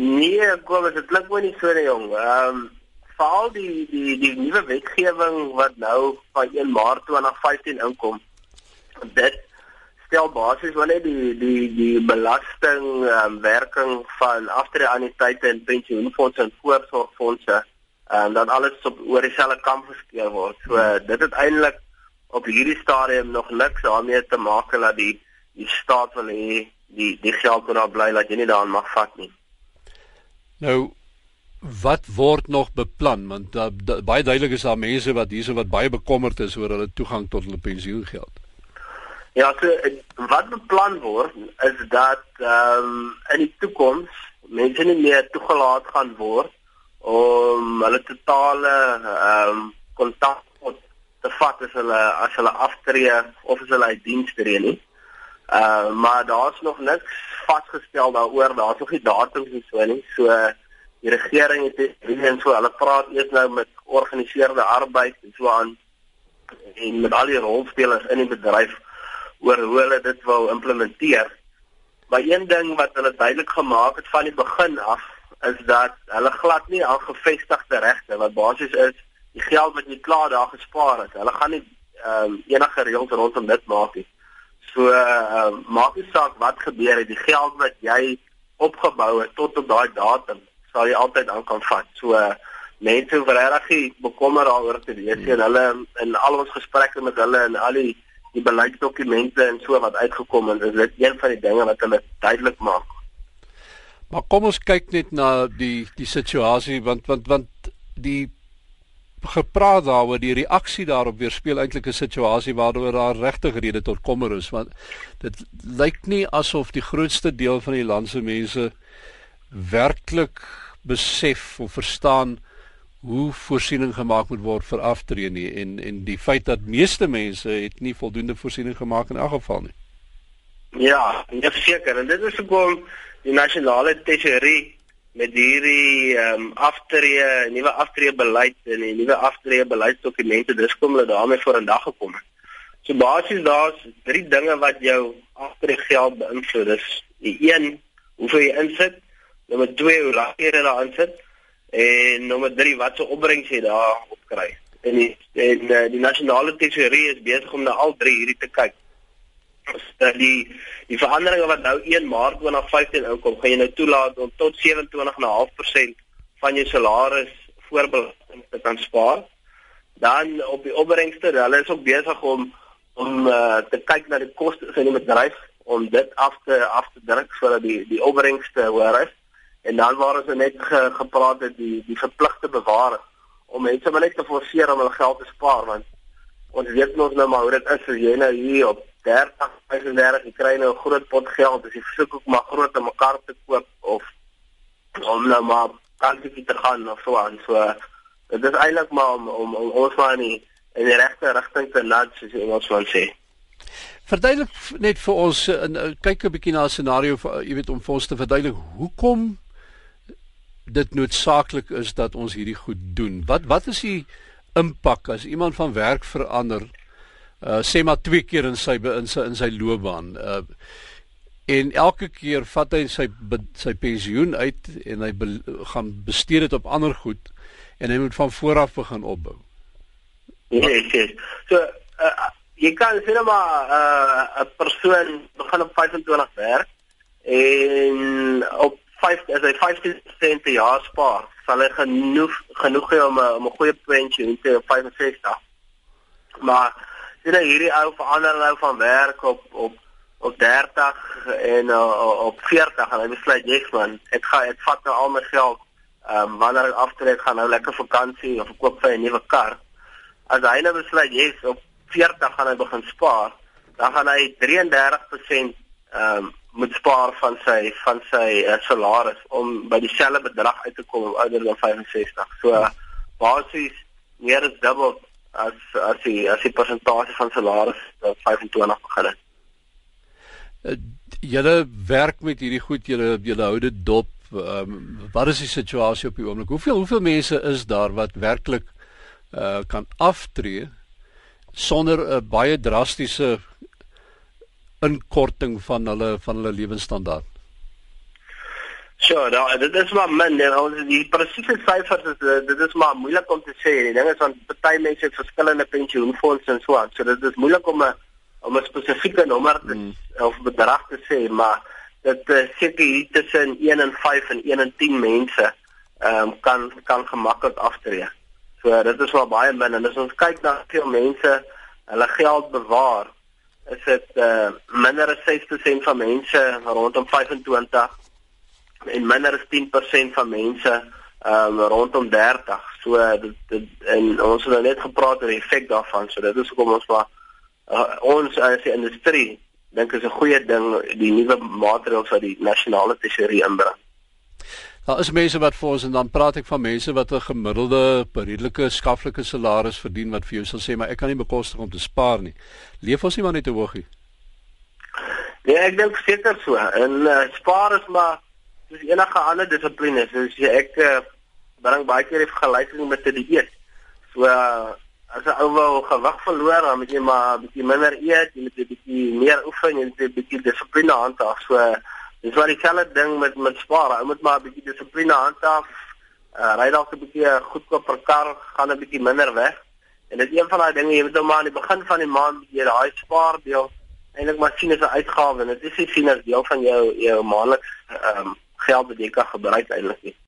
Nee, kom dit klink my nie so nie jong. Ehm um, veral die die die nuwe wetgewing wat nou van 1 Maart 2015 inkom. Dit stel basies wel net die die die belasting um, werking van aftreeanniteite en pensioenfonde en voorsorgfondse en dan alles op oor dieselfde kam geskeer word. So hmm. dit het eintlik op hierdie stadium nog niks daarmee te maak dat die die staat wil hê die die geld moet daar bly dat jy nie daaraan mag vat nie. Nou wat word nog beplan want da, da, baie duidelik is daar mense wat hierso wat baie bekommerd is oor hulle toegang tot hulle pensioengeld. Ja, so wat beplan word is dat ehm um, in die toekoms mense nie meer toegelaat gaan word om hulle totale ehm um, kontak te vat as hulle as hulle aftree of as hulle uit diens tree nie. Uh, maar daar's nog niks vasgestel daaroor, daar's nog nie datums en so nie. So die regering het hier en so hulle praat eers nou met georganiseerde arbeid en so aan en met al die rolspelers in die bedryf oor hoe hulle dit wil implementeer. Maar een ding wat hulle duidelik gemaak het van die begin af is dat hulle glad nie al gevestigde regte wat basies is die geld wat jy klaar daar gespaar het. Hulle gaan nie ehm um, enige reëls rondom dit maak nie. So uh, maak nie saak wat gebeur het, die geld wat jy opgebou het tot op daai datum sal jy altyd aan kan vat. So uh, mense hoef regtig bekommer daaroor te nie. Hmm. Hulle in al ons gesprekke met hulle en al die die beleidsdokumente en so wat uitgekom het, is dit een van die dinge wat hulle duidelik maak. Maar kom ons kyk net na die die situasie want want want die gepraat daaroor die reaksie daarop weerspieël eintlik 'n situasie waaroor daar regtig rede tot kommer is want dit lyk nie asof die grootste deel van die land se mense werklik besef of verstaan hoe voorsiening gemaak moet word vir aftree nie en en die feit dat meeste mense het nie voldoende voorsiening gemaak in elk geval nie. Ja, nee seker en dit is hoekom die nasionale tesorie met hierdie ehm um, aftree nuwe aftree beleid en die nuwe aftree beleidsdokumente dis kom hulle daarmee voor 'n dag gekom het. So basies daar's drie dinge wat jou aftree geld beïnvloed. Dis die een hoeveel jy insit Nommer 2 hoe lank jy daar aan sit en nommer 3 wat se opbrengs jy daar op kry. En die en uh, die nasionale tesorie is besig om na al drie hierdie te kyk. Dat die die veranderinge wat nou 1 Maart 2015 inkom, gaan jy nou toelaat om tot 27.5% van jou salaris voorbelasting te kan spaar. Dan op die opbrengste, hulle is ook besig om om uh, te kyk na die koste van die bedryf om dit af te af te druk sodat die die opbrengste hoër is. En dan waar ons net ge, gepraat het die die verpligte bewaring om mense maar net te forceer om hulle geld te spaar want ons weet mos nou maar hoe dit is as jy nou hier op 30 35 jy kry nou 'n groot pot geld as jy versoek ook maar groot te mekaar te koop of om nou maar kantietjie te gaan of so aan so dit is eintlik maar om om, om ons maar nie in die regte rigting te nudge soos ons wil sê Verduidelik net vir ons en kyk 'n bietjie na 'n scenario vir jy weet om vir ons te verduidelik hoekom dit noodsaaklik is dat ons hierdie goed doen. Wat wat is die impak as iemand van werk verander uh sê maar twee keer in sy in sy in sy loopbaan uh en elke keer vat hy sy sy pensioen uit en hy be, gaan bestee dit op ander goed en hy moet van voor af begin opbou. Ja, yes, yes. So uh, jy kan sê maar 'n uh, persoon begin op 25 werk en op 5 as hy 15% per jaar spaar, sal hy genoeg genoeg hê om 'n om 'n goeie pensioen te op 65. Maar sien jy hierdie ou verander nou van werk op op op 30 en uh, op 40 en hy besluit jy's man, ek gaan ek vat nou al my geld ehm um, wanneer ek aftrek gaan nou lekker vakansie of koop vir 'n nuwe kar. As hy nou besluit jy's op 40 gaan hy begin spaar, dan gaan hy 33% ehm um, moet spaar van sy van sy uh, salaris om by dieselfde bedrag uit te kom ouder dan 65. So uh, basies meer as dubbel as as die as die persentasie van salaris uh, 25 begin het. Uh, julle werk met hierdie goed, julle julle hou dit dop. Um, wat is die situasie op die oomblik? Hoeveel hoeveel mense is daar wat werklik uh kan aftree sonder 'n uh, baie drastiese inkorting van hulle van hulle lewensstandaard. Sure, nou dit is maar min. Ons die presiese syfers is eh, dit is maar moeilik om te sê. Die ding is want party mense het verskillende pensioenfondse en so aan. So dit is moeilik om 'n om 'n spesifieke nommer te, mm. of bedrag te sê, maar dit uh, seker hier tussen 1 en 5 en 1 en 10 mense ehm um, kan kan gemaklik aftree. So dit is wel baie min en as ons kyk na hoeveel mense hulle geld bewaar, is dit uh, minder as 6% van mense rondom 25 en minder as 10% van mense um, rondom 30. So dit, dit en ons het nou net gepraat oor die effek daarvan. So dit is hoekom ons maar uh, ons as die industrie dink is 'n goeie ding die nuwe maatreëls wat die nasionale tesourier inbring. Daar is mense wat vir ons en dan praat ek van mense wat 'n gemiddelde redelike skaflike salaris verdien wat vir jou sal sê maar ek kan nie bekostig om te spaar nie. Leef ons nie maar net te hoog nie. Ja, ek dink seker so. En uh, spaar is maar soos enige ander dissipline, soos jy ek bring baie keer die vergelyking met 'n dieet. So uh, as ou wil gewig verloor, dan moet jy maar 'n bietjie minder eet, jy moet 'n bietjie meer oefen, jy moet 'n bietjie dissipline handhaaf. So dis wat dieselfde ding met met spaar. Ou moet maar 'n bietjie dissipline handhaaf. Uh, ry dalk 'n bietjie 'n goedkoper kar, gaan 'n bietjie minder weg. En dit is een van daai dinge jy moet nou maar aan die begin van die maand jy daai spaardeel eintlik maar sien as 'n uitgawe en dit is nie sien as deel van jou jou maandeliks ehm um, geld wat jy kan gebruik eintlik.